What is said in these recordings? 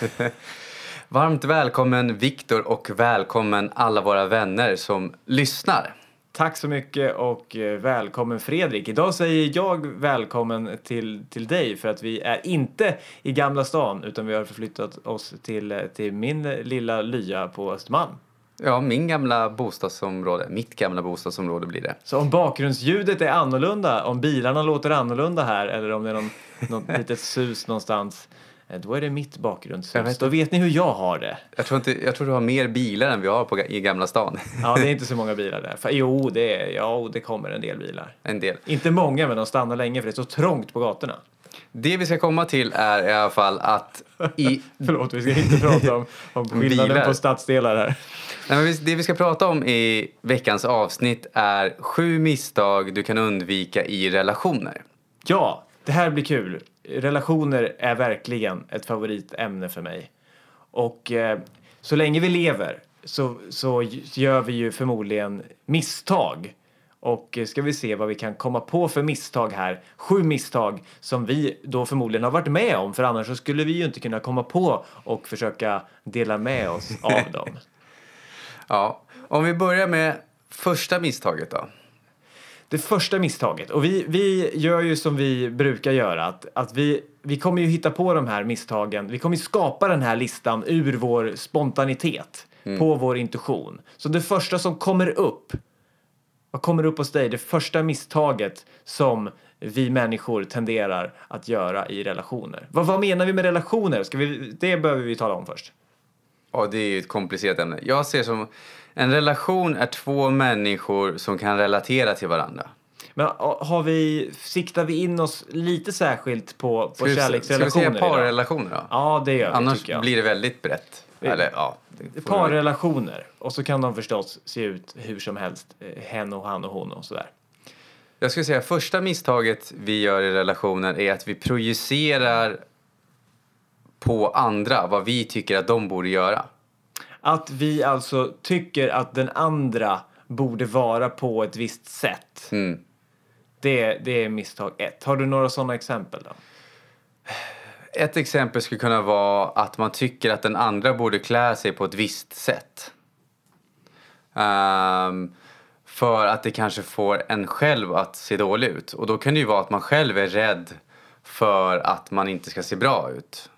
Varmt välkommen Viktor och välkommen alla våra vänner som lyssnar. Tack så mycket och eh, välkommen Fredrik. Idag säger jag välkommen till, till dig för att vi är inte i Gamla stan utan vi har förflyttat oss till, eh, till min lilla lya på Östermalm. Ja, min gamla bostadsområde. Mitt gamla bostadsområde blir det. Så om bakgrundsljudet är annorlunda, om bilarna låter annorlunda här eller om det är någon, något litet sus någonstans då är det mitt bakgrundsljus. Då vet ni hur jag har det. Jag tror, inte, jag tror du har mer bilar än vi har på, i Gamla stan. Ja, det är inte så många bilar där. För, jo, det, är, ja, det kommer en del bilar. En del. Inte många, men de stannar länge för det är så trångt på gatorna. Det vi ska komma till är i alla fall att i... Förlåt, vi ska inte prata om, om skillnaden Bilar. på stadsdelar här. Nej, men det vi ska prata om i veckans avsnitt är sju misstag du kan undvika i relationer. Ja, det här blir kul. Relationer är verkligen ett favoritämne för mig. Och eh, så länge vi lever så, så gör vi ju förmodligen misstag. Och eh, ska vi se vad vi kan komma på för misstag här. Sju misstag som vi då förmodligen har varit med om för annars skulle vi ju inte kunna komma på och försöka dela med oss av dem. Ja, om vi börjar med första misstaget då. Det första misstaget, och vi, vi gör ju som vi brukar göra, att, att vi, vi kommer ju hitta på de här misstagen, vi kommer ju skapa den här listan ur vår spontanitet, på vår intuition. Så det första som kommer upp, vad kommer upp hos dig? Det första misstaget som vi människor tenderar att göra i relationer. Vad, vad menar vi med relationer? Ska vi, det behöver vi tala om först. Ja, det är ju ett komplicerat ämne. Jag ser som en relation är två människor som kan relatera till varandra. Men ha- har vi, siktar vi in oss lite särskilt på, på Ska vi, ska vi kärleksrelationer säga parrelationer då? Ja, det gör vi Annars jag. blir det väldigt brett. Eller ja. Parrelationer. Och så kan de förstås se ut hur som helst. eh, Hen och han och hon och sådär. Jag skulle säga första misstaget vi gör i relationer är att vi projicerar på andra vad vi tycker att de borde göra. Att vi alltså tycker att den andra borde vara på ett visst sätt. Mm. Det, det är misstag ett. Har du några sådana exempel då? Ett exempel skulle kunna vara att man tycker att den andra borde klä sig på ett visst sätt. Ehm, för att det kanske får en själv att se dålig ut. Och då kan det ju vara att man själv är rädd för att man inte ska se bra ut.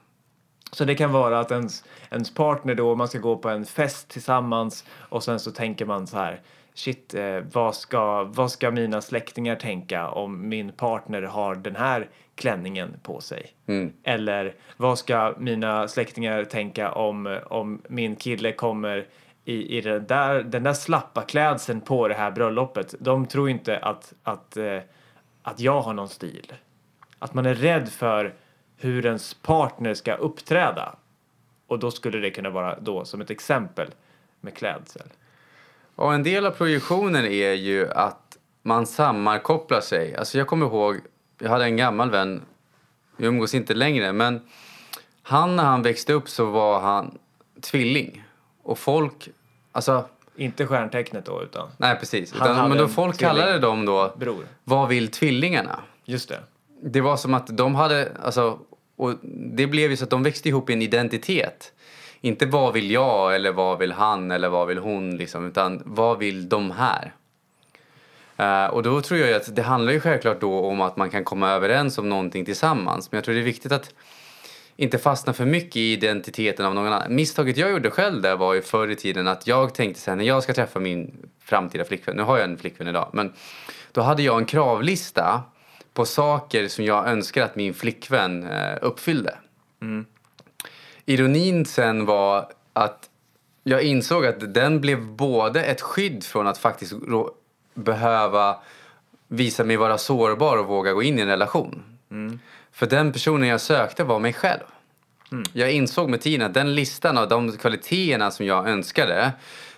Så det kan vara att ens, ens partner då, man ska gå på en fest tillsammans och sen så tänker man så här Shit, eh, vad, ska, vad ska mina släktingar tänka om min partner har den här klänningen på sig? Mm. Eller vad ska mina släktingar tänka om, om min kille kommer i, i den, där, den där slappa klädseln på det här bröllopet? De tror inte att, att, eh, att jag har någon stil. Att man är rädd för hur ens partner ska uppträda. Och då skulle det kunna vara då som ett exempel med klädsel. Och en del av projektionen är ju att man sammankopplar sig. Alltså jag kommer ihåg, jag hade en gammal vän, vi umgås inte längre, men han när han växte upp så var han tvilling. Och folk, alltså, Inte stjärntecknet då, utan nej precis. Han Utan, men då folk tvilling. kallade dem då, bror. vad vill tvillingarna? Just det. Det var som att de hade, alltså, och det blev ju så att de växte ihop i en identitet. Inte vad vill jag eller vad vill han eller vad vill hon liksom, utan vad vill de här? Uh, och då tror jag ju att det handlar ju självklart då om att man kan komma överens om någonting tillsammans. Men jag tror det är viktigt att inte fastna för mycket i identiteten av någon annan. Misstaget jag gjorde själv där var ju förr i tiden att jag tänkte så här, när jag ska träffa min framtida flickvän, nu har jag en flickvän idag, men då hade jag en kravlista på saker som jag önskar att min flickvän eh, uppfyllde. Ironin sen var att jag insåg att den blev både ett skydd från att faktiskt behöva visa mig vara sårbar och våga gå in i en relation. För den personen jag sökte var mig själv. Jag insåg med tiden att den listan av de kvaliteterna som jag önskade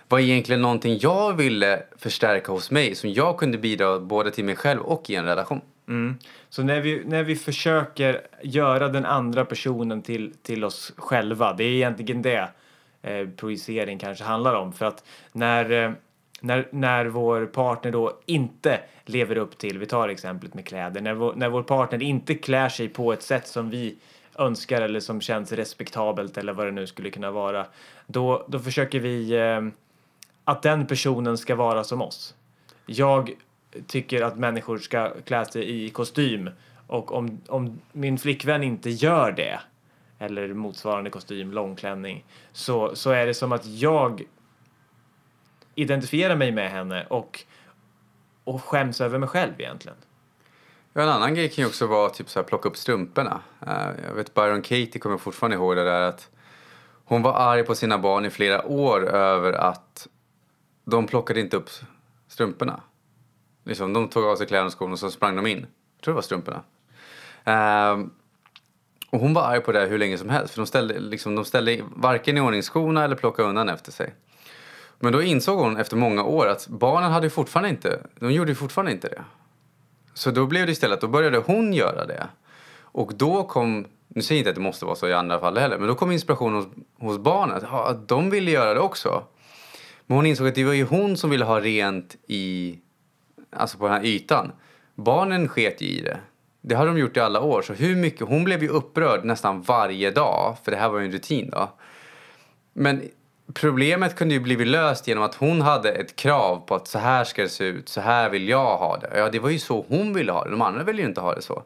var egentligen någonting jag ville förstärka hos mig som jag kunde bidra både till mig själv och i en relation. Mm. Så när vi, när vi försöker göra den andra personen till, till oss själva, det är egentligen det eh, projicering kanske handlar om. För att när, eh, när, när vår partner då inte lever upp till, vi tar exemplet med kläder, när vår, när vår partner inte klär sig på ett sätt som vi önskar eller som känns respektabelt eller vad det nu skulle kunna vara. Då, då försöker vi eh, att den personen ska vara som oss. Jag tycker att människor ska klä sig i kostym och om, om min flickvän inte gör det eller motsvarande kostym, långklänning, så, så är det som att jag identifierar mig med henne och, och skäms över mig själv egentligen. Ja, en annan grej kan ju också vara typ så här, plocka upp strumporna. Eh, jag vet Byron Katie kommer fortfarande ihåg det där att hon var arg på sina barn i flera år över att de plockade inte upp strumporna. Liksom, de tog av sig kläderna och skorna och så sprang de in. Jag tror det var strumporna. Um, och hon var arg på det hur länge som helst för de ställde, liksom, de ställde varken i ordning skorna eller plockade undan efter sig. Men då insåg hon efter många år att barnen hade fortfarande inte, de gjorde fortfarande inte det. Så då blev det istället, då började hon göra det. Och då kom, nu säger jag inte att det måste vara så i andra fall heller, men då kom inspirationen hos, hos barnet. Att de ville göra det också. Men hon insåg att det var ju hon som ville ha rent i, alltså på den här ytan. Barnen sket ju i det. Det har de gjort i alla år. Så hur mycket, hon blev ju upprörd nästan varje dag, för det här var ju en rutin då. Men problemet kunde ju blivit löst genom att hon hade ett krav på att så här ska det se ut, så här vill jag ha det. Ja, det var ju så hon ville ha det. De andra ville ju inte ha det så.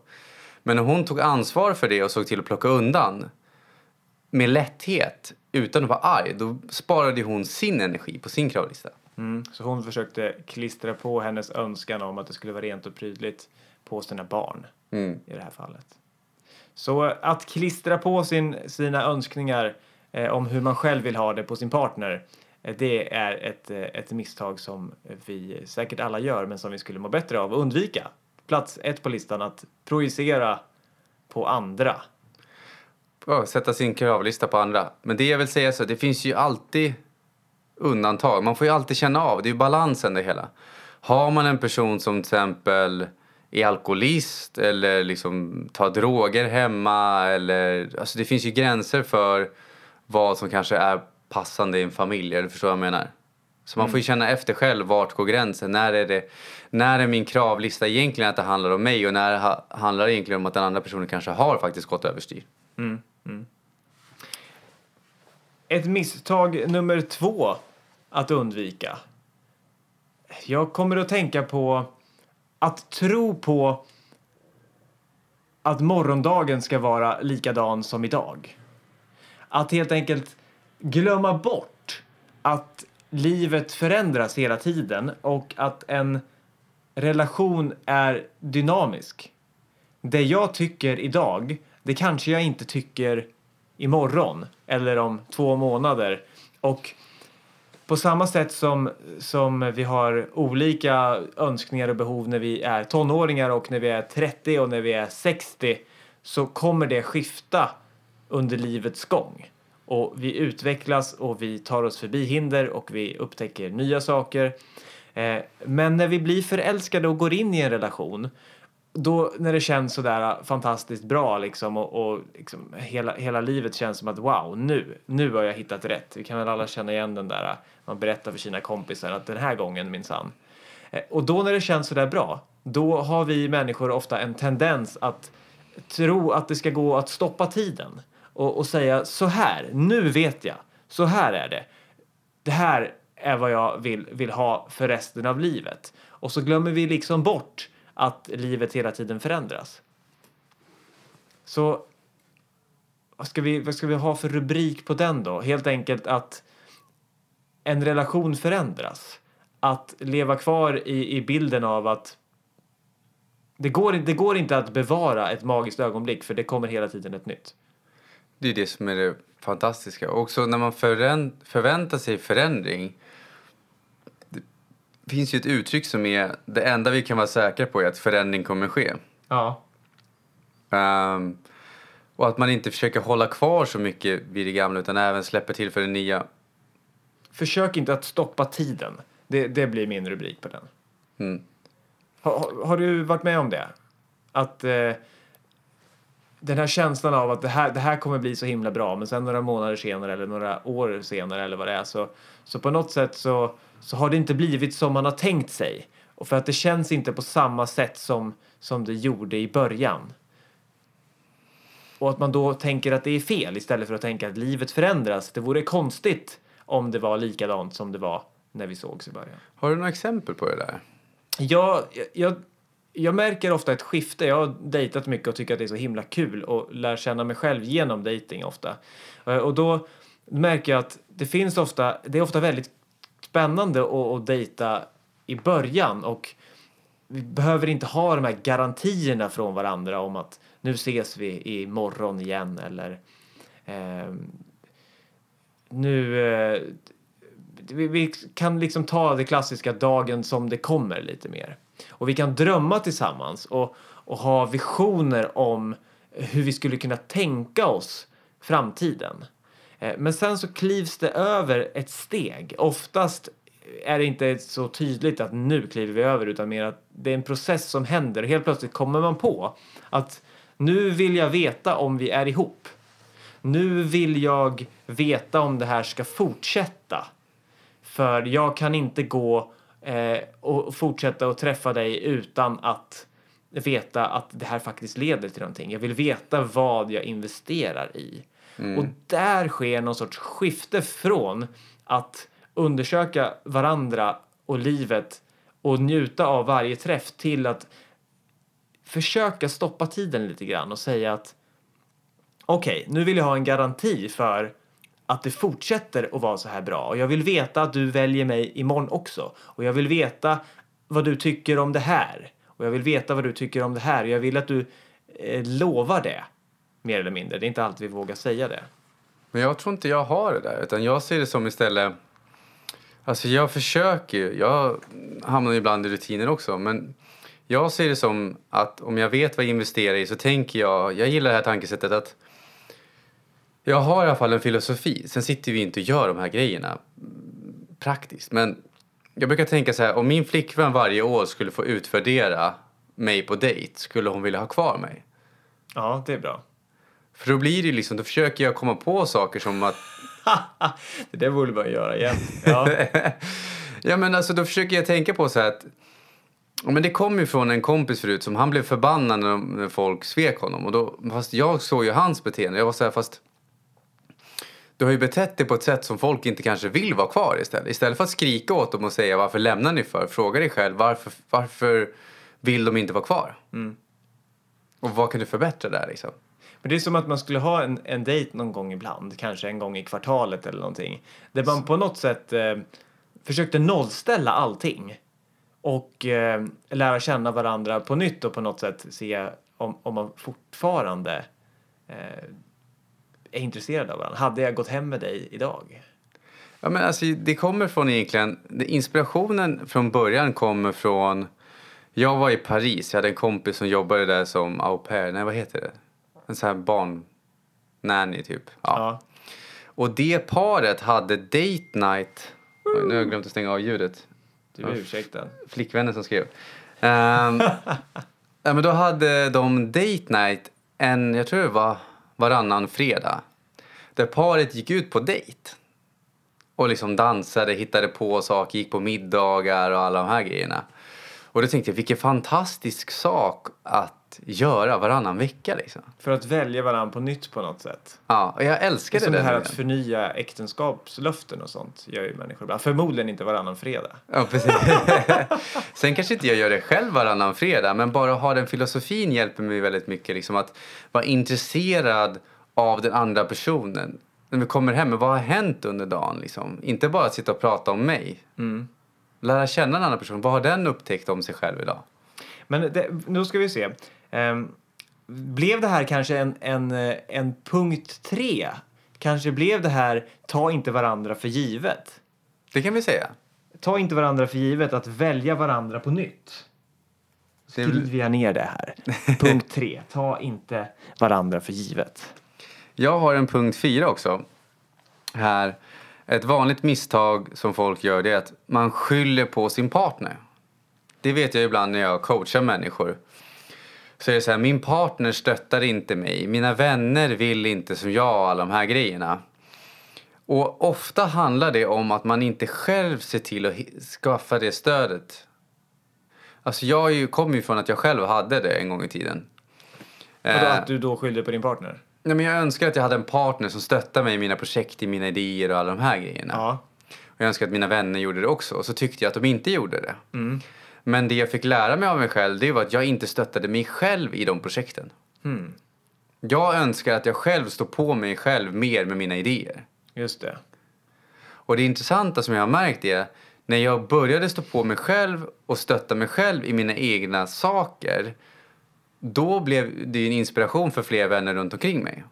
Men när hon tog ansvar för det och såg till att plocka undan med lätthet utan att vara arg, då sparade hon sin energi på sin kravlista. Mm, så hon försökte klistra på hennes önskan om att det skulle vara rent och prydligt på sina barn mm. i det här fallet. Så att klistra på sin, sina önskningar eh, om hur man själv vill ha det på sin partner, eh, det är ett, eh, ett misstag som vi säkert alla gör men som vi skulle må bättre av att undvika. Plats ett på listan, att projicera på andra. Oh, sätta sin kravlista på andra. Men det jag vill säga så, det finns ju alltid undantag. Man får ju alltid känna av, det är ju balansen det hela. Har man en person som till exempel är alkoholist eller liksom tar droger hemma eller alltså det finns ju gränser för vad som kanske är passande i en familj, eller förstår vad jag menar? Så man får ju känna efter själv, vart går gränsen? När är, det, när är min kravlista egentligen att det handlar om mig och när ha, handlar det egentligen om att den andra personen kanske har faktiskt gått överstyr? Mm, mm. Ett misstag nummer två att undvika. Jag kommer att tänka på att tro på att morgondagen ska vara likadan som idag. Att helt enkelt glömma bort att livet förändras hela tiden och att en relation är dynamisk. Det jag tycker idag, det kanske jag inte tycker imorgon eller om två månader. Och på samma sätt som, som vi har olika önskningar och behov när vi är tonåringar och när vi är 30 och när vi är 60 så kommer det skifta under livets gång. Och vi utvecklas och vi tar oss förbi hinder och vi upptäcker nya saker. Eh, men när vi blir förälskade och går in i en relation då när det känns sådär äh, fantastiskt bra liksom och, och liksom hela, hela livet känns som att wow, nu, nu har jag hittat rätt. Vi kan väl alla känna igen den där, äh, man berättar för sina kompisar att den här gången minsann. Eh, och då när det känns sådär bra, då har vi människor ofta en tendens att tro att det ska gå att stoppa tiden och, och säga så här, nu vet jag, så här är det. Det här är vad jag vill, vill ha för resten av livet. Och så glömmer vi liksom bort att livet hela tiden förändras. Så vad ska, vi, vad ska vi ha för rubrik på den då? Helt enkelt att en relation förändras. Att leva kvar i, i bilden av att det går, det går inte att bevara ett magiskt ögonblick för det kommer hela tiden ett nytt. Det är det som är det fantastiska. Också när man förväntar sig förändring finns ju ett uttryck som är det enda vi kan vara säkra på är att förändring kommer ske. Ja. Um, och att man inte försöker hålla kvar så mycket vid det gamla utan även släpper till för det nya. Försök inte att stoppa tiden. Det, det blir min rubrik på den. Mm. Har, har du varit med om det? Att eh, den här känslan av att det här, det här kommer bli så himla bra men sen några månader senare eller några år senare eller vad det är så, så på något sätt så, så har det inte blivit som man har tänkt sig. Och för att det känns inte på samma sätt som, som det gjorde i början. och att man då tänker att det är fel istället för att tänka att livet förändras. Det vore konstigt om det var likadant som det var när vi sågs i början. Har du några exempel på det där? Ja, jag, jag, jag märker ofta ett skifte. Jag har dejtat mycket och tycker att det är så himla kul och lär känna mig själv genom dejting ofta. Eh, och då märker jag att det finns ofta, det är ofta väldigt spännande att, att dejta i början och vi behöver inte ha de här garantierna från varandra om att nu ses vi imorgon igen eller eh, nu eh, vi, vi kan liksom ta det klassiska dagen som det kommer lite mer. Och vi kan drömma tillsammans och, och ha visioner om hur vi skulle kunna tänka oss framtiden. Eh, men sen så klivs det över ett steg. Oftast är det inte så tydligt att nu kliver vi över utan mer att det är en process som händer. och Helt plötsligt kommer man på att nu vill jag veta om vi är ihop. Nu vill jag veta om det här ska fortsätta. För jag kan inte gå eh, och fortsätta att träffa dig utan att veta att det här faktiskt leder till någonting. Jag vill veta vad jag investerar i. Och där sker någon sorts skifte från att undersöka varandra och livet och njuta av varje träff till att försöka stoppa tiden lite grann och säga att okej, nu vill jag ha en garanti för att det fortsätter att vara så här bra. Och jag vill veta att du väljer mig imorgon också. Och jag vill veta vad du tycker om det här. Och jag vill veta vad du tycker om det här. Och jag vill att du eh, lovar det mer eller mindre. Det är inte alltid vi vågar säga det. Men jag tror inte jag har det där, utan jag ser det som istället... Alltså jag försöker ju, jag hamnar ibland i rutiner också, men jag ser det som att om jag vet vad jag investerar i så tänker jag, jag gillar det här tankesättet att jag har i alla fall en filosofi. Sen sitter vi inte och gör de här grejerna praktiskt, men jag brukar tänka så här, om min flickvän varje år skulle få utvärdera mig på dejt, skulle hon vilja ha kvar mig? Ja, det är bra. För då blir det liksom, då försöker jag komma på saker som att det där borde man göra igen. Ja. ja men alltså då försöker jag tänka på så här att men det kom ju från en kompis förut som han blev förbannad när, när folk svek honom och då, fast jag såg ju hans beteende. Jag var så här fast du har ju betett dig på ett sätt som folk inte kanske vill vara kvar istället. Istället för att skrika åt dem och säga varför lämnar ni för? Fråga dig själv varför, varför vill de inte vara kvar? Och vad kan du förbättra där liksom? Men det är som att man skulle ha en, en dejt någon gång ibland, kanske en gång i kvartalet eller någonting. Där man på något sätt eh, försökte nollställa allting. Och eh, lära känna varandra på nytt och på något sätt se om, om man fortfarande eh, är intresserad av varandra. Hade jag gått hem med dig idag? Ja, men alltså, det kommer från egentligen, inspirationen från början kommer från, jag var i Paris, jag hade en kompis som jobbade där som au pair, nej vad heter det? En sån här barn-nanny typ. Ja. Ja. Och det paret hade date night, Oj, nu har jag glömt att stänga av ljudet, Du är ursäktad. flickvännen som skrev. Ehm, ja, men då hade de date night en, jag tror det var varannan fredag. Där paret gick ut på dejt. Och liksom dansade, hittade på saker, gick på middagar och alla de här grejerna. Och då tänkte jag, vilken fantastisk sak att göra varannan vecka liksom. För att välja varandra på nytt på något sätt. Ja, och jag Det är älskade som det här idén. att förnya äktenskapslöften och sånt gör ju människor ibland. Förmodligen inte varannan fredag. Ja, precis. Sen kanske inte jag gör det själv varannan fredag, men bara ha den filosofin hjälper mig väldigt mycket. Liksom att vara intresserad av den andra personen. När vi kommer hem, men vad har hänt under dagen? Liksom? Inte bara sitta och prata om mig. Lära känna den andra personen. Vad har den upptäckt om sig själv idag? Men det, nu ska vi se. Ehm, blev det här kanske en, en, eh, en punkt tre? Kanske blev det här ta inte varandra för givet? Det kan vi säga. Ta inte varandra för givet att välja varandra på nytt. Skriver jag ner det här. Punkt tre. Ta inte varandra för givet. Jag har en punkt fyra också. Här. Ett vanligt misstag som folk gör det är att man skyller på sin partner. Det vet jag ibland när jag coachar människor. Så är det så här, min partner stöttar inte mig. Mina vänner vill inte som jag och alla de här grejerna. Och ofta handlar det om att man inte själv ser till att skaffa det stödet. Alltså jag ju- kommer ju från att jag själv hade det en gång i tiden. Vadå, Eh, att du då skyllde på din partner? Nej, men jag önskar att jag hade en partner som stöttade mig i mina projekt, i mina idéer och alla de här grejerna. Ja. Och jag önskar att mina vänner gjorde det också. Och så tyckte jag att de inte gjorde det. Men det jag fick lära mig av mig själv, det var att jag inte stöttade mig själv i de projekten. Jag önskar att jag själv står på mig själv mer med mina idéer. Just det. Och det intressanta som jag har märkt är när jag började stå på mig själv och stötta mig själv i mina egna saker då blev det en inspiration för fler vänner runt omkring mig.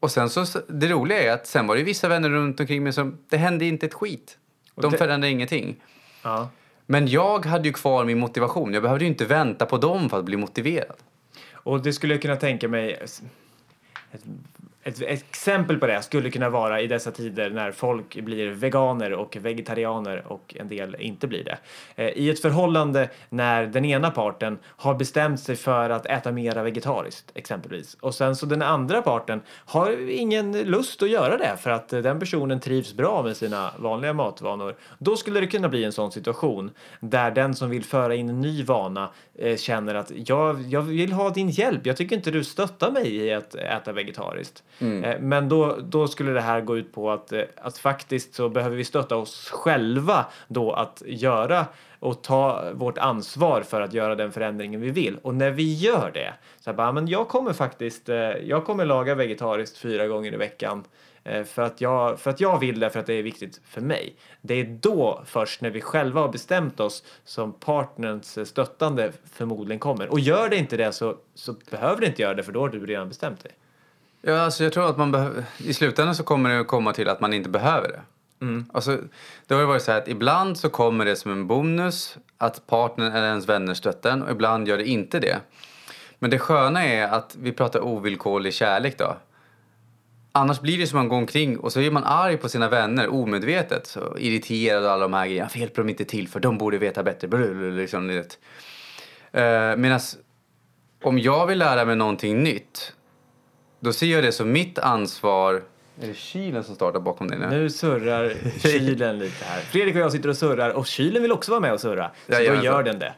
Och sen så, det roliga är att sen var det vissa vänner runt omkring mig som, det hände inte ett skit. De det- förändrade ingenting. Ja. Men jag hade ju kvar min motivation. Jag behövde ju inte vänta på dem för att bli motiverad. Och det skulle jag kunna tänka mig... Ett, ett, exempel på det skulle kunna vara i dessa tider när folk blir veganer och vegetarianer och en del inte blir det. Eh, I ett förhållande när den ena parten har bestämt sig för att äta mera vegetariskt exempelvis och sen så den andra parten har ingen lust att göra det för att den personen trivs bra med sina vanliga matvanor. Då skulle det kunna bli en sån situation där den som vill föra in en ny vana känner att jag, jag vill ha din hjälp. Jag tycker inte du stöttar mig i att äta vegetariskt. Eh, men då, då skulle det här gå ut på att, eh, att faktiskt så behöver vi stötta oss själva då att göra och ta vårt ansvar för att göra den förändringen vi vill. Och när vi gör det, så här, bara, men jag kommer faktiskt, eh, jag kommer laga vegetariskt fyra gånger i veckan eh, för att, jag, för att jag vill det, för att det är viktigt för mig. Det är då först när vi själva har bestämt oss som partnerns eh, stöttande förmodligen kommer. Och gör det inte det så, så behöver det inte göra det för då har du redan bestämt dig. Ja, alltså jag tror att man behöver... I slutändan så kommer det att komma till att man inte behöver det. Alltså, det har ju varit så att ibland så kommer det som en bonus att partnern eller ens vänner stöttar en och ibland gör det inte det. Men det sköna är att vi pratar ovillkorlig kärlek då. Annars blir det som man går omkring och så är man arg på sina vänner omedvetet. Så irriterad och alla de här grejerna. Varför hjälper de inte till för de borde veta bättre. Blablabla, Liksom, vet. Eh, Medan om jag vill lära mig någonting nytt då ser jag det som mitt ansvar. Är det kylen som startar bakom dig nu? Nu surrar kylen lite här. Fredrik och jag sitter och surrar och kylen vill också vara med och surra. Så då Jajamensan. gör den det.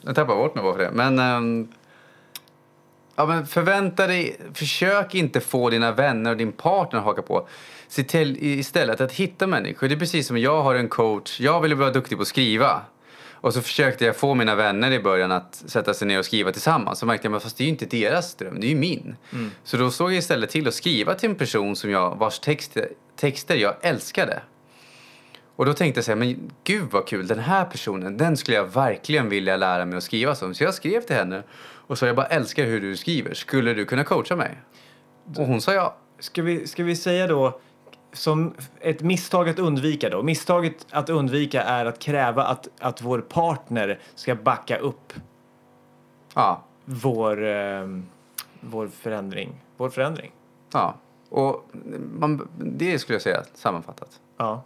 Jag tappar bort mig bara för det. Men, ehm, ja, men förvänta dig, försök inte få dina vänner och din partner att haka på. Se till istället att hitta människor. Det är precis som jag har en coach. Jag ville vara duktig på att skriva. Och så försökte jag få mina vänner i början att sätta sig ner och skriva tillsammans. Så märkte jag, fast det är ju inte deras dröm, det är ju min. Så då såg jag istället till att skriva till en person som jag, vars texter, texter jag älskade. Och då tänkte jag så här, men gud vad kul, den här personen, den skulle jag verkligen vilja lära mig att skriva som. Så jag skrev till henne och sa, jag bara älskar hur du skriver, skulle du kunna coacha mig? Och hon sa ja. Ska vi, ska vi säga då som ett misstag att undvika då? Misstaget att undvika är att kräva att, att vår partner ska backa upp Ja, vår, eh, vår förändring. Vår förändring. ja. Och man, det skulle jag säga sammanfattat. Ja.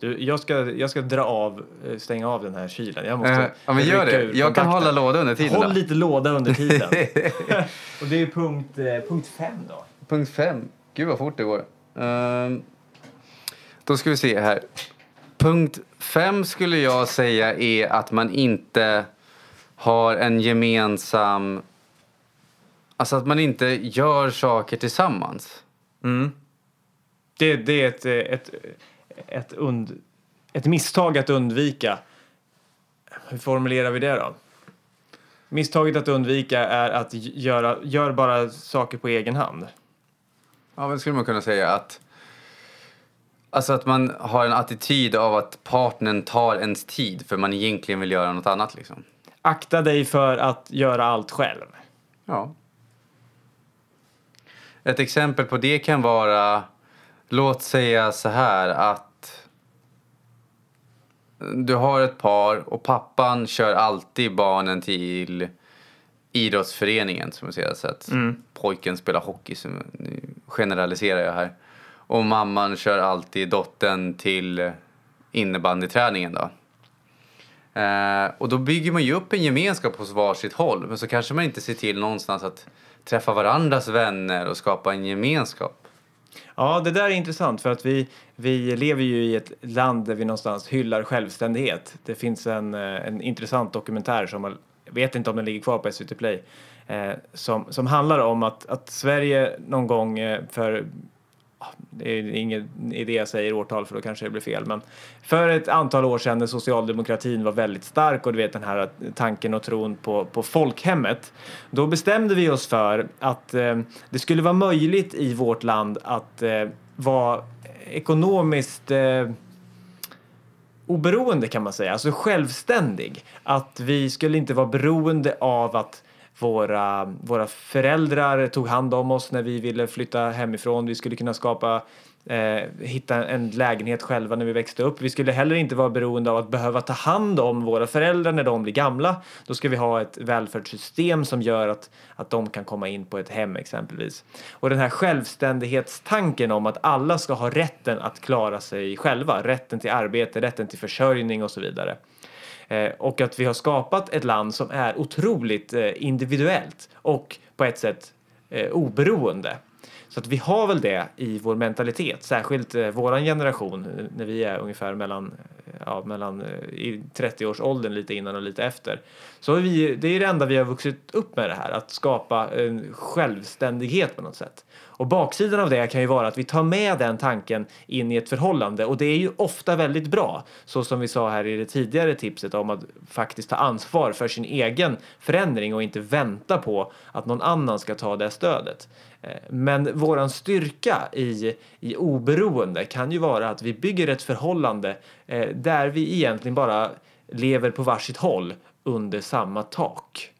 Du, jag, ska, jag ska dra av, eh, stänga av den här kylen. Jag måste Eh, ja, men gör det. Jag kan hålla låda under tiden. Håll då. lite låda under tiden. Och det är punkt, eh, punkt fem då. Punkt fem. Gud vad fort det går. Ehm, då ska vi se här. Punkt fem skulle jag säga är att man inte har en gemensam... Alltså att man inte gör saker tillsammans. Det, det är ett, ett, ett, und, ett misstag att undvika. Hur formulerar vi det då? Misstaget att undvika är att göra, gör bara saker på egen hand. Ja, men skulle man kunna säga att... Alltså att man har en attityd av att partnern tar ens tid för man egentligen vill göra något annat liksom. Akta dig för att göra allt själv. Ja. Ett exempel på det kan vara, låt säga så här att du har ett par och pappan kör alltid barnen till idrottsföreningen som jag säger så att pojken spelar hockey, som, nu generaliserar jag här. Och mamman kör alltid dottern till innebandyträningen då. Eh, och då bygger man ju upp en gemenskap hos varsitt håll. Men så kanske man inte ser till någonstans att träffa varandras vänner och skapa en gemenskap. Ja, det där är intressant för att vi, vi lever ju i ett land där vi någonstans hyllar självständighet. Det finns en, eh, en intressant dokumentär som, jag vet inte om den ligger kvar på SVT Play, eh, som, som handlar om att, att Sverige någon gång eh, för det är ingen idé jag säger årtal för då kanske det blir fel. Men för ett antal år sedan när socialdemokratin var väldigt stark och du vet den här tanken och tron på, på folkhemmet. Då bestämde vi oss för att eh, det skulle vara möjligt i vårt land att eh, vara ekonomiskt eh, oberoende kan man säga, alltså självständig. Att vi skulle inte vara beroende av att våra, våra föräldrar tog hand om oss när vi ville flytta hemifrån. Vi skulle kunna skapa eh, hitta en lägenhet själva när vi växte upp. Vi skulle heller inte vara beroende av att behöva ta hand om våra föräldrar när de blir gamla. Då ska vi ha ett välfärdssystem som gör att, att de kan komma in på ett hem exempelvis. Och den här självständighetstanken om att alla ska ha rätten att klara sig själva, rätten till arbete, rätten till försörjning och så vidare. Eh, och att vi har skapat ett land som är otroligt eh, individuellt och på ett sätt eh, oberoende. Så att vi har väl det i vår mentalitet, särskilt eh, våran generation när vi är ungefär mellan, ja, mellan eh, i 30-årsåldern lite innan och lite efter. Så vi, det är det enda vi har vuxit upp med det här, att skapa en självständighet på något sätt. Och baksidan av det kan ju vara att vi tar med den tanken in i ett förhållande och det är ju ofta väldigt bra. Så som vi sa här i det tidigare tipset om att faktiskt ta ansvar för sin egen förändring och inte vänta på att någon annan ska ta det stödet. Eh, men våran styrka i, i oberoende kan ju vara att vi bygger ett förhållande eh, där vi egentligen bara lever på varsitt håll under samma tak.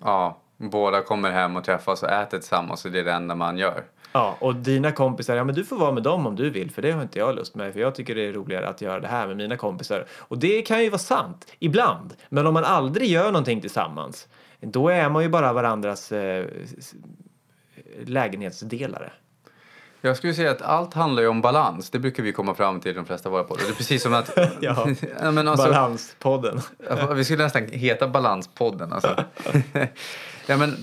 Ja, båda kommer hem och träffas och äter tillsammans och det är det enda man gör. Ja, och dina kompisar, ja men du får vara med dem om du vill för det har inte jag lust med för jag tycker det är roligare att göra det här med mina kompisar. Och det kan ju vara sant, ibland. Men om man aldrig gör någonting tillsammans, då är man ju bara varandras eh, lägenhetsdelare. Jag skulle säga att allt handlar ju om balans. Det brukar vi komma fram till i de flesta av våra poddar. Det är precis som att... ja, men alltså, Balanspodden. vi skulle nästan heta Balanspodden. Alltså. ja, men,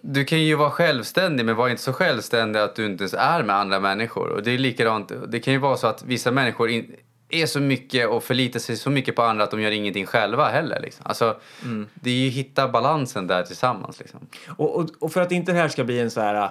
du kan ju vara självständig men var inte så självständig att du inte ens är med andra människor. Och det är likadant. Det kan ju vara så att vissa människor in, är så mycket och förlitar sig så mycket på andra att de gör ingenting själva heller. Liksom. Alltså, mm. Det är ju att hitta balansen där tillsammans. Liksom. Och, och, och, för att inte det här ska bli en så här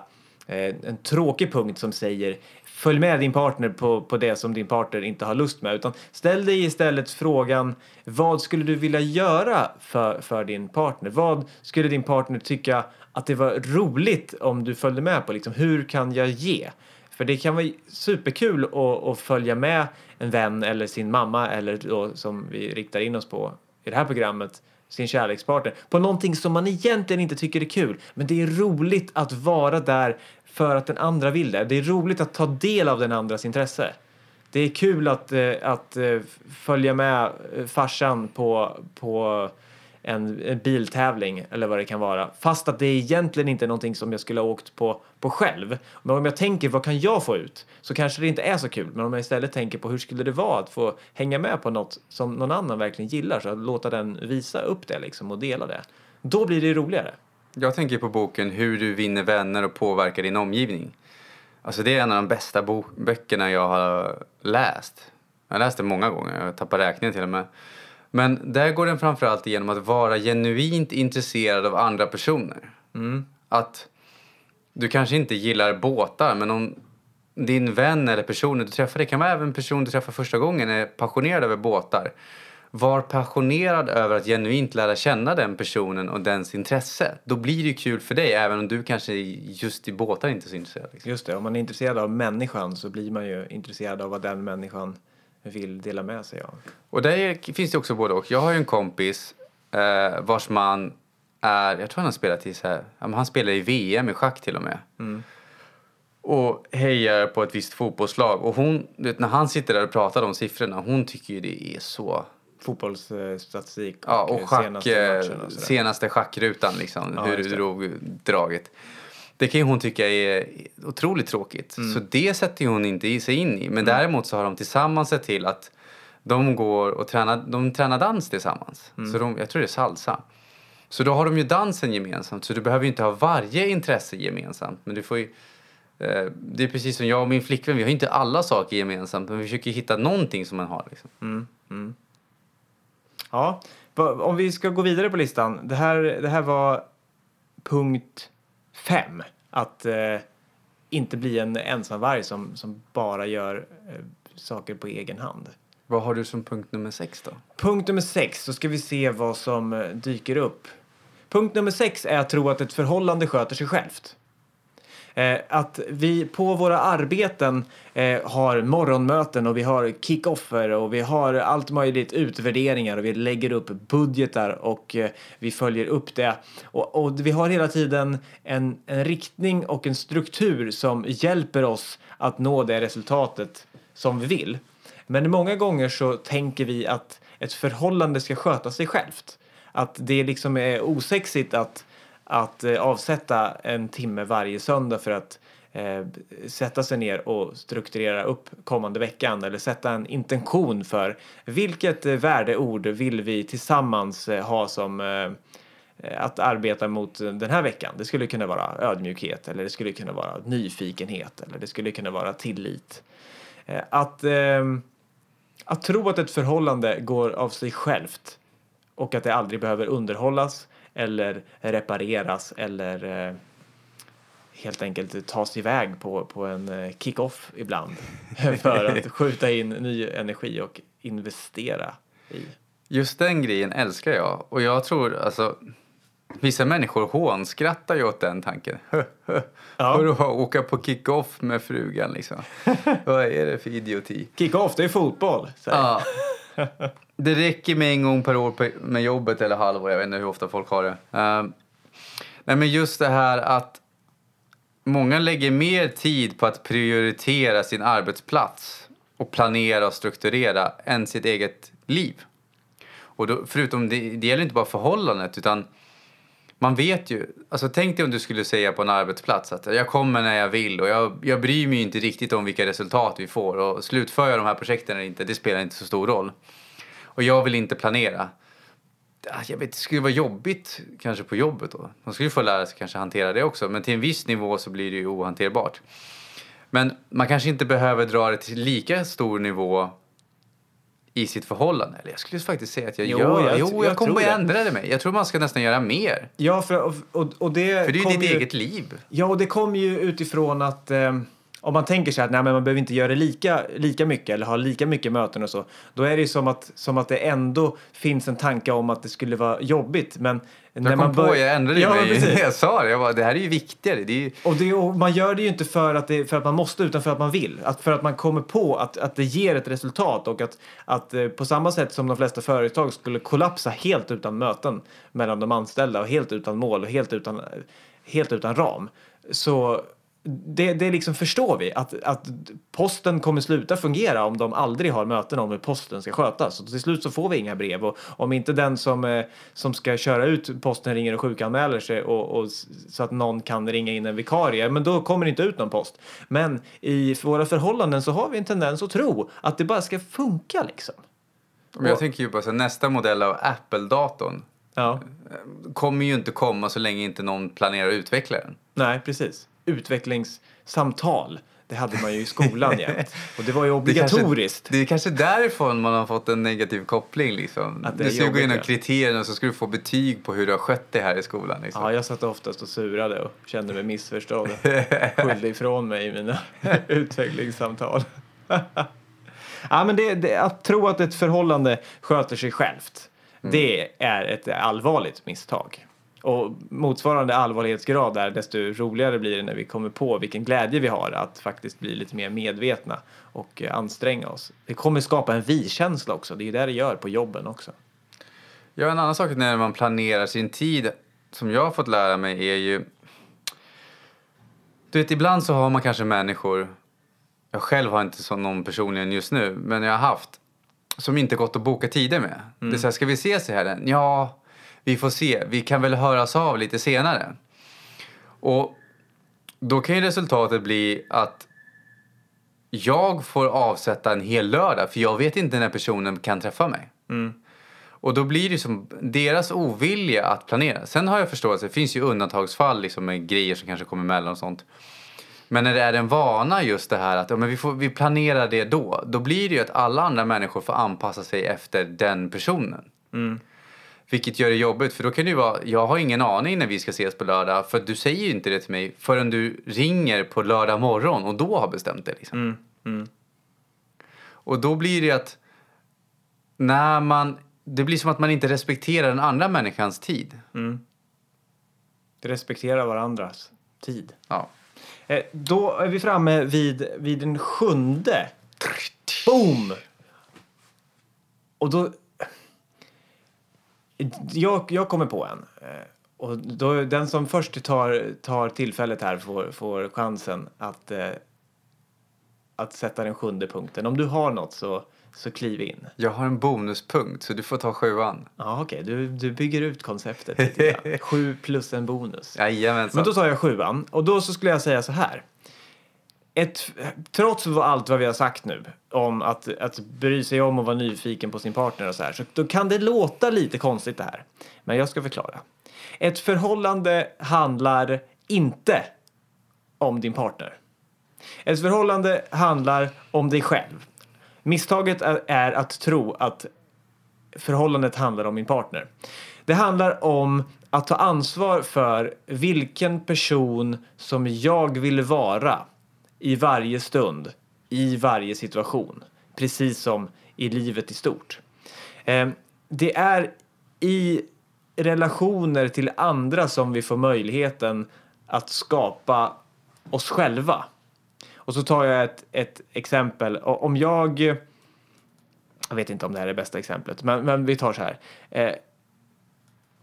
Eh, en tråkig punkt som säger följ med din partner på, på det som din partner inte har lust med utan ställ dig istället frågan vad skulle du vilja göra för, för din partner? Vad skulle din partner tycka att det var roligt om du följde med på? Liksom, hur kan jag ge? För det kan vara superkul att, att följa med en vän eller sin mamma eller då, som vi riktar in oss på i det här programmet sin kärlekspartner på någonting som man egentligen inte tycker är kul. Men det är roligt att vara där för att den andra vill det. Det är roligt att ta del av den andras intresse. Det är kul att, eh, att eh, följa med eh, farsan på, på en, en, biltävling eller vad det kan vara. Fast att det egentligen inte är någonting som jag skulle ha åkt på, på själv. Men om jag tänker vad kan jag få ut så kanske det inte är så kul. Men om jag istället tänker på hur skulle det vara att få hänga med på något som någon annan verkligen gillar så att låta den visa upp det liksom och dela det. Då blir det roligare. Jag tänker på boken Hur du vinner vänner och påverkar din omgivning. Alltså det är en av de bästa böckerna jag har läst. Jag har läst den många gånger, jag tappar räkningen till och med. Men där går den framförallt igenom att vara genuint intresserad av andra personer. Mm. Att du kanske inte gillar båtar men om din vän eller personen du träffar, det kan vara även en person du träffar första gången, är passionerad över båtar. Var passionerad över att genuint lära känna den personen och dens intresse. Då blir det kul för dig även om du kanske just i båtar inte är så intresserad. Liksom. Just det, om man är intresserad av människan så blir man ju intresserad av vad den människan vill dela med sig av. Och där finns det också både och. Jag har ju en kompis eh, vars man är, jag tror han har spelat i så här, han spelar i VM i schack till och med. Mm. Och hejar på ett visst fotbollslag. Och hon, vet, när han sitter där och pratar om siffrorna, hon tycker ju det är så... Fotbollsstatistik och, ja, och schack, senaste, och senaste schackrutan liksom, ja, hur du drog draget. Det kan ju hon tycka är otroligt tråkigt. Mm. Så det sätter hon inte sig in i. Men mm. däremot så har de tillsammans sett till att de går och tränar, de tränar dans tillsammans. Mm. Så de, jag tror det är salsa. Så då har de ju dansen gemensamt. Så du behöver ju inte ha varje intresse gemensamt. Men du får ju, eh, det är precis som jag och min flickvän. Vi har inte alla saker gemensamt. Men vi försöker hitta någonting som man har. Liksom. Mm. Ja, om vi ska gå vidare på listan. Det här, det här var punkt fem. Att eh, inte bli en ensamvarg som, som bara gör eh, saker på egen hand. Vad har du som punkt nummer sex då? Punkt nummer sex, så ska vi se vad som eh, dyker upp. Punkt nummer sex är att tro att ett förhållande sköter sig självt. Eh, att vi på våra arbeten eh, har morgonmöten och vi har kickoffer och vi har allt möjligt utvärderingar och vi lägger upp budgetar och eh, vi följer upp det. Och, och vi har hela tiden en, en riktning och en struktur som hjälper oss att nå det resultatet som vi vill. Men många gånger så tänker vi att ett förhållande ska sköta sig självt. Att det liksom är osexigt att, att eh, avsätta en timme varje söndag för att eh, sätta sig ner och strukturera upp kommande veckan eller sätta en intention för vilket eh, värdeord vill vi tillsammans eh, ha som eh, att arbeta mot den här veckan. Det skulle kunna vara ödmjukhet eller det skulle kunna vara nyfikenhet eller det skulle kunna vara tillit. Eh, att, eh, att tro att ett förhållande går av sig självt och att det aldrig behöver underhållas eller repareras eller eh, helt enkelt tas iväg på, på en eh, kick-off ibland för att skjuta in ny energi och investera i. Just den grejen älskar jag. Och jag tror, alltså, vissa människor hånskrattar ju åt den tanken. Ja. Vadå, åka på kick-off med frugan liksom? Vad är det för idioti? Kick-off, det är fotboll. Ja. Det räcker med en gång per år med jobbet eller halvår. Jag vet inte hur ofta folk har det. Ehm, nej, men just det här att många lägger mer tid på att prioritera sin arbetsplats och planera och strukturera än sitt eget liv. Och då, förutom det, det gäller inte bara förhållandet utan man vet ju, alltså tänk dig om du skulle säga på en arbetsplats att jag kommer när jag vill och jag, jag bryr mig inte riktigt om vilka resultat vi får och slutför jag de här projekten eller inte, det spelar inte så stor roll. Och jag vill inte planera. Ah, jag vet, det skulle vara jobbigt kanske på jobbet då. Man skulle få lära sig kanske hantera det också, men till en viss nivå så blir det ju ohanterbart. Men man kanske inte behöver dra det till lika stor nivå i sitt förhållande. Eller jag skulle faktiskt säga att jag Jo, gör. jag- jo, jag, jag kommer det. ändra det mig. Jag tror man ska nästan göra mer. Ja, för, och, och, och det För det är ju ditt ju- eget liv. Ja, och det kommer ju utifrån att eh, om man tänker sig att nej, men man behöver inte göra det lika, lika mycket eller ha lika mycket möten och så, då är det ju som att, som att det ändå finns en tanke om att det skulle vara jobbigt. Men när Jag kom man på, bör- jag ändrade ja, mig. Jag sa det, jag bara, det här är ju viktigare. Det är ju, Och, det, och man gör det ju inte för att, det, för att man måste utan för att man vill. Att för att man kommer på att, att det ger ett resultat och att, att eh, på samma sätt som de flesta företag skulle kollapsa helt utan möten mellan de anställda och helt utan mål och helt utan, helt utan ram. Så det, det liksom förstår vi att, att posten kommer sluta fungera om de aldrig har möten om hur posten ska skötas. Och till slut så får vi inga brev och om inte den som, eh, som ska köra ut posten ringer och sjukanmäler sig och, och så att någon kan ringa in en vikarie, men då kommer det inte ut någon post. Men i våra förhållanden så har vi en tendens att tro att det bara ska funka liksom. men jag Och- tänker ju på så nästa modell av Apple-datorn Ja, kommer ju inte komma så länge inte någon planerar att utveckla den. nej precis. Utvecklingssamtal, det hade man ju i skolan jämt. Och det var ju Det är kanske- obligatoriskt. Det är kanske därifrån man har fått en negativ koppling. Liksom. Att det du ska gå igenom kriterierna och så ska du få betyg på hur du har skött det här i skolan. Liksom. Ja, jag satt oftast och surade och kände mig missförstådd. Skyllde ifrån mig i mina utvecklingssamtal. ja, men det, det, att tro att ett förhållande sköter sig självt, det är ett allvarligt misstag. Och motsvarande allvarlighetsgrad där, desto roligare blir det när vi kommer på vilken glädje vi har att faktiskt bli lite mer medvetna och eh, anstränga oss. Det kommer skapa en vi-känsla också. Det är ju det det gör på jobben också. Ja, en annan sak när man planerar sin tid som jag har fått lära mig är ju... Du vet, ibland så har man kanske människor, jag själv har inte så någon personligen just nu, men jag har haft, som inte gått att boka tider med. Det är så här, ska vi ses i helgen? Ja, vi får se. Vi kan väl höras av lite senare. Och då kan ju resultatet bli att jag får avsätta en hel lördag för jag vet inte när personen kan träffa mig. Och då blir det som deras ovilja att planera. Sen har jag förståelse, det finns ju undantagsfall liksom med grejer som kanske kommer emellan och sånt. Men när det är en vana just det här att ja, men vi, får, vi planerar det då. Då blir det ju att alla andra människor får anpassa sig efter den personen. Vilket gör det jobbigt för då kan det ju vara, jag har ingen aning när vi ska ses på lördag för du säger ju inte det till mig förrän du ringer på lördag morgon och då har bestämt det liksom. Mm, mm. Och då blir det att när man, det blir som att man inte respekterar den andra människans tid. Respektera varandras tid. Ja. Eh, då är vi framme vid, vid den sjunde. Boom! Och då... Jag, jag kommer på en. Eh, Och då, den som först tar, tar tillfället här får, får chansen att, eh, att sätta den sjunde punkten. Om du har något så, så kliv in. Jag har en bonuspunkt så du får ta sjuan. Ja, okej. Du, du bygger ut konceptet lite. Sju plus en bonus. Jajamensan. Men då tar jag sjuan. Och då så skulle jag säga så här. Ett, trots allt vad vi har sagt nu om att, att bry sig om och vara nyfiken på sin partner och så här, så då kan det låta lite konstigt det här. Men jag ska förklara. Ett förhållande handlar inte om din partner. Ett förhållande handlar om dig själv. Misstaget är, är att tro att förhållandet handlar om min partner. Det handlar om att ta ansvar för vilken person som jag vill vara i varje stund, i varje situation. Precis som i livet i stort. Ehm, det är i relationer till andra som vi får möjligheten att skapa oss själva. Och så tar jag ett, ett exempel. Om jag... Jag vet inte om det här är det bästa exemplet, men, men vi tar så här. Eh,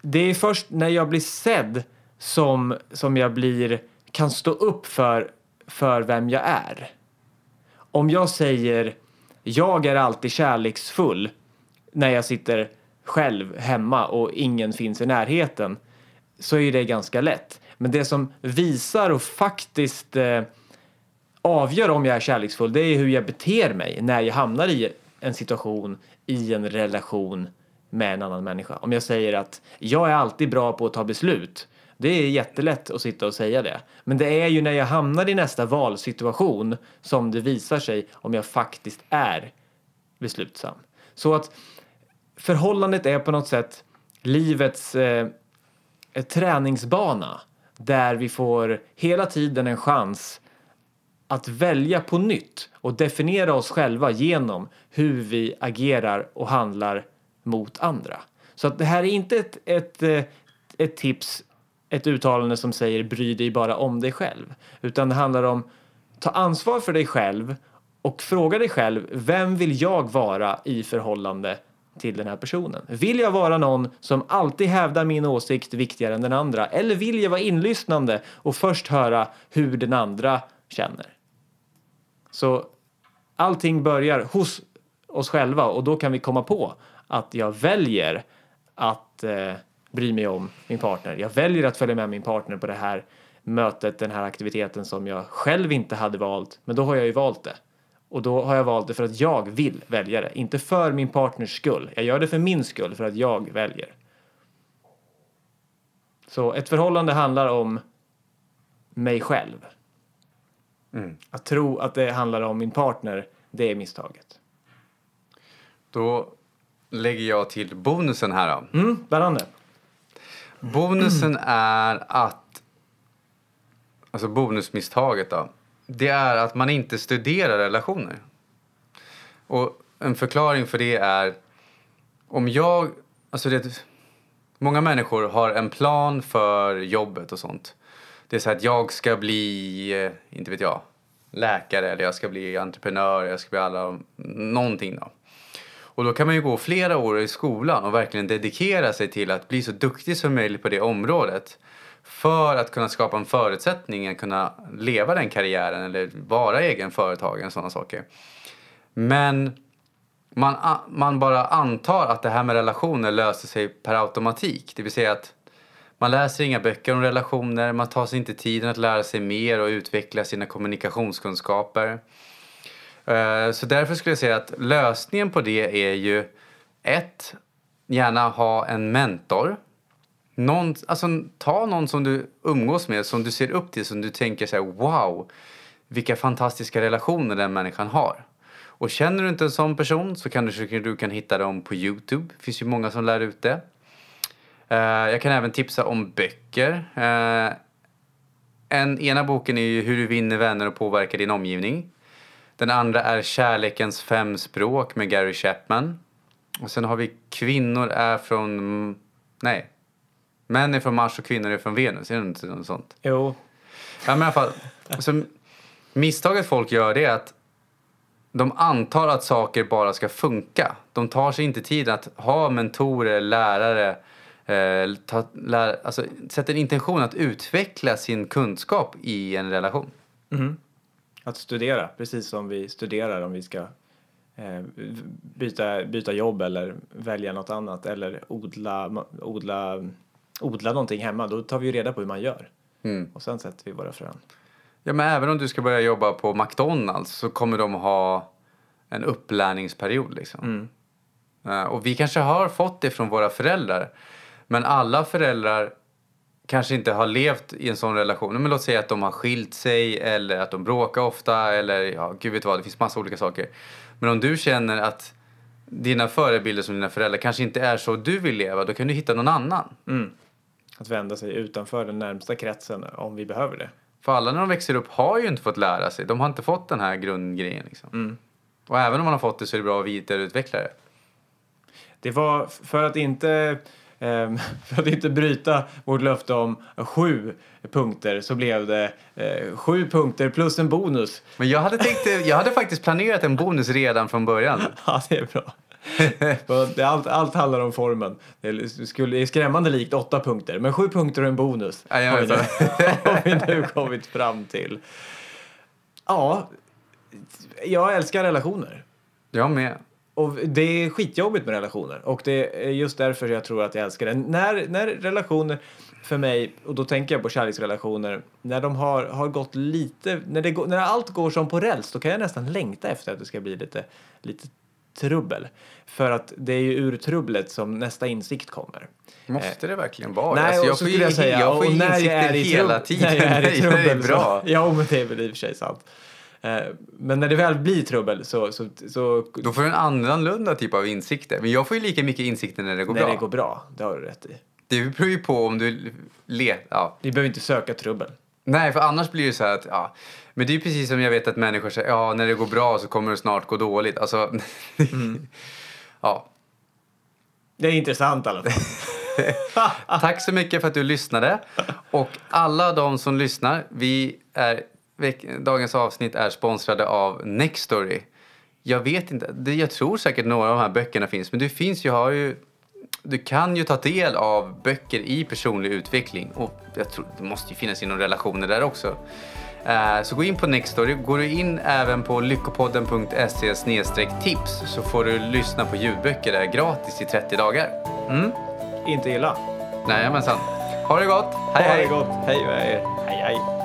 det är först när jag blir sedd som, som jag blir, kan stå upp för, för vem jag är. Om jag säger jag är alltid kärleksfull när jag sitter själv hemma och ingen finns i närheten så är det ganska lätt. Men det som visar och faktiskt eh, avgör om jag är kärleksfull det är hur jag beter mig när jag hamnar i en situation, i en relation med en annan människa. Om jag säger att jag är alltid bra på att ta beslut. Det är jättelätt att sitta och säga det. Men det är ju när jag hamnar i nästa valsituation som det visar sig om jag faktiskt är beslutsam. Så att förhållandet är på något sätt livets eh, träningsbana där vi får hela tiden en chans att välja på nytt och definiera oss själva genom hur vi agerar och handlar mot andra. Så att det här är inte ett, ett, eh, ett tips, ett uttalande som säger bry dig bara om dig själv. Utan det handlar om ta ansvar för dig själv och fråga dig själv vem vill jag vara i förhållande till den här personen? Vill jag vara någon som alltid hävdar min åsikt viktigare än den andra? Eller vill jag vara inlyssnande och först höra hur den andra känner? Så allting börjar hos oss själva och då kan vi komma på att jag väljer att eh, bry mig om min partner. Jag väljer att följa med min partner på det här mötet, den här aktiviteten som jag själv inte hade valt. Men då har jag ju valt det. Och då har jag valt det för att jag vill välja det, inte för min partners skull. Jag gör det för min skull, för att jag väljer. Så ett förhållande handlar om mig själv. Att tro att det handlar om min partner, det är misstaget. Då lägger jag till bonusen här då. Mm, spännande. Bonusen är att, alltså bonusmisstaget då, det är att man inte studerar relationer. Och en förklaring för det är, om jag, alltså det, många människor har en plan för jobbet och sånt. Det är så här att jag ska bli, eh, inte vet jag, läkare eller jag ska bli entreprenör, jag ska bli alla, någonting då. Och då kan man ju gå flera år i skolan och verkligen dedikera sig till att bli så duktig som möjligt på det området. För att kunna skapa en förutsättning att kunna leva den karriären eller vara egen företagare och sådana saker. Men man, man bara antar att det här med relationer löser sig per automatik. Det vill säga att man läser inga böcker om relationer, man tar sig inte tiden att lära sig mer och utveckla sina kommunikationskunskaper. Eh, så därför skulle jag säga att lösningen på det är ju ett, gärna ha en mentor. Någon, alltså, ta någon som du umgås med, som du ser upp till, som du tänker så här, wow, vilka fantastiska relationer den människan har. Och känner du inte en sån person så kan du, du kan hitta dem på Youtube. Det finns ju många som lär ut det. Eh, jag kan även tipsa om böcker. Eh, en, ena boken är ju Hur du vinner vänner och påverkar din omgivning. Den andra är Kärlekens fem språk med Gary Chapman. Och sen har vi Kvinnor är från... Nej. Män är från Mars och kvinnor är från Venus. Är det inte något sånt? Jo. Ja, men i alla fall. Alltså, misstaget folk gör det är att de antar att saker bara ska funka. De tar sig inte tid att ha mentorer, lärare, eh, ta, lär, alltså, sätta en intention att utveckla sin kunskap i en relation. Att studera, precis som vi studerar om vi ska eh, byta, byta jobb eller välja något annat eller odla, odla, odla någonting hemma. Då tar vi ju reda på hur man gör. Mm. Och sen sätter vi våra frön. Ja, men även om du ska börja jobba på McDonalds så kommer de ha en upplärningsperiod. Liksom. Eh, och vi kanske har fått det från våra föräldrar. Men alla föräldrar kanske inte har levt i en sån relation. Men låt säga att de har skilt sig eller att de bråkar ofta eller ja, gud vet vad, det finns massa olika saker. Men om du känner att dina förebilder som dina föräldrar kanske inte är så du vill leva, då kan du hitta någon annan. Att vända sig utanför den närmsta kretsen om vi behöver det. För alla när de växer upp har ju inte fått lära sig. De har inte fått den här grundgrejen. Liksom. Och även om man har fått det så är det bra att vidareutveckla det. Det var för att inte för att inte bryta vårt löfte om sju punkter så blev det eh, sju punkter plus en bonus. Men jag hade, tänkt, jag hade faktiskt planerat en bonus redan från början. Ja, det är bra. Allt, allt handlar om formen. Det är, skulle, är skrämmande likt åtta punkter, men sju punkter och en bonus Ja, jag har, vi nu, har vi nu kommit fram till. Ja, jag älskar relationer. Jag med. Och det är skitjobbigt med relationer och det är just därför jag tror att jag älskar det. När, när relationer för mig, och då tänker jag på kärleksrelationer, när de har, har gått lite, när, det när allt går som på räls, då kan jag nästan längta efter att det ska bli lite, lite trubbel. För att det är ju ur trubblet som nästa insikt kommer. Måste det verkligen vara Nej, alltså, och jag så får skulle ju, jag säga, jag får ju insikter hela tiden. När jag är i trubbel är bra. Så, ja, men det är väl i och för sig sant. Eh, Men när det väl blir trubbel så, så, så Då får du en annorlunda typ av insikter. Men jag får ju lika mycket insikter när det går när bra. det går bra, det har du rätt i. Det beror ju på om du let... Ja. Vi behöver inte söka trubbel. Nej, för annars blir det så här att... Ja. Men det är ju precis som jag vet att människor säger, ja, när det går bra så kommer det snart gå dåligt. Alltså... Mm. ja. Det är intressant i alla fall. Tack så mycket för att du lyssnade. Och alla de som lyssnar, vi är, dagens avsnitt är sponsrade av Nextory. Jag vet inte, jag tror säkert några av de här böckerna finns, men du finns ju, har ju, du kan ju ta del av böcker i personlig utveckling och jag tror det måste ju finnas inom relationer där också. Eh, Så gå in på Nextory. Går du in även på lyckopodden.se tips så får du lyssna på ljudböcker där gratis i 30 dagar. Inte illa. Jajamensan. Ha det gott. Hej ha hej. det gott. Hej er. Hej hej.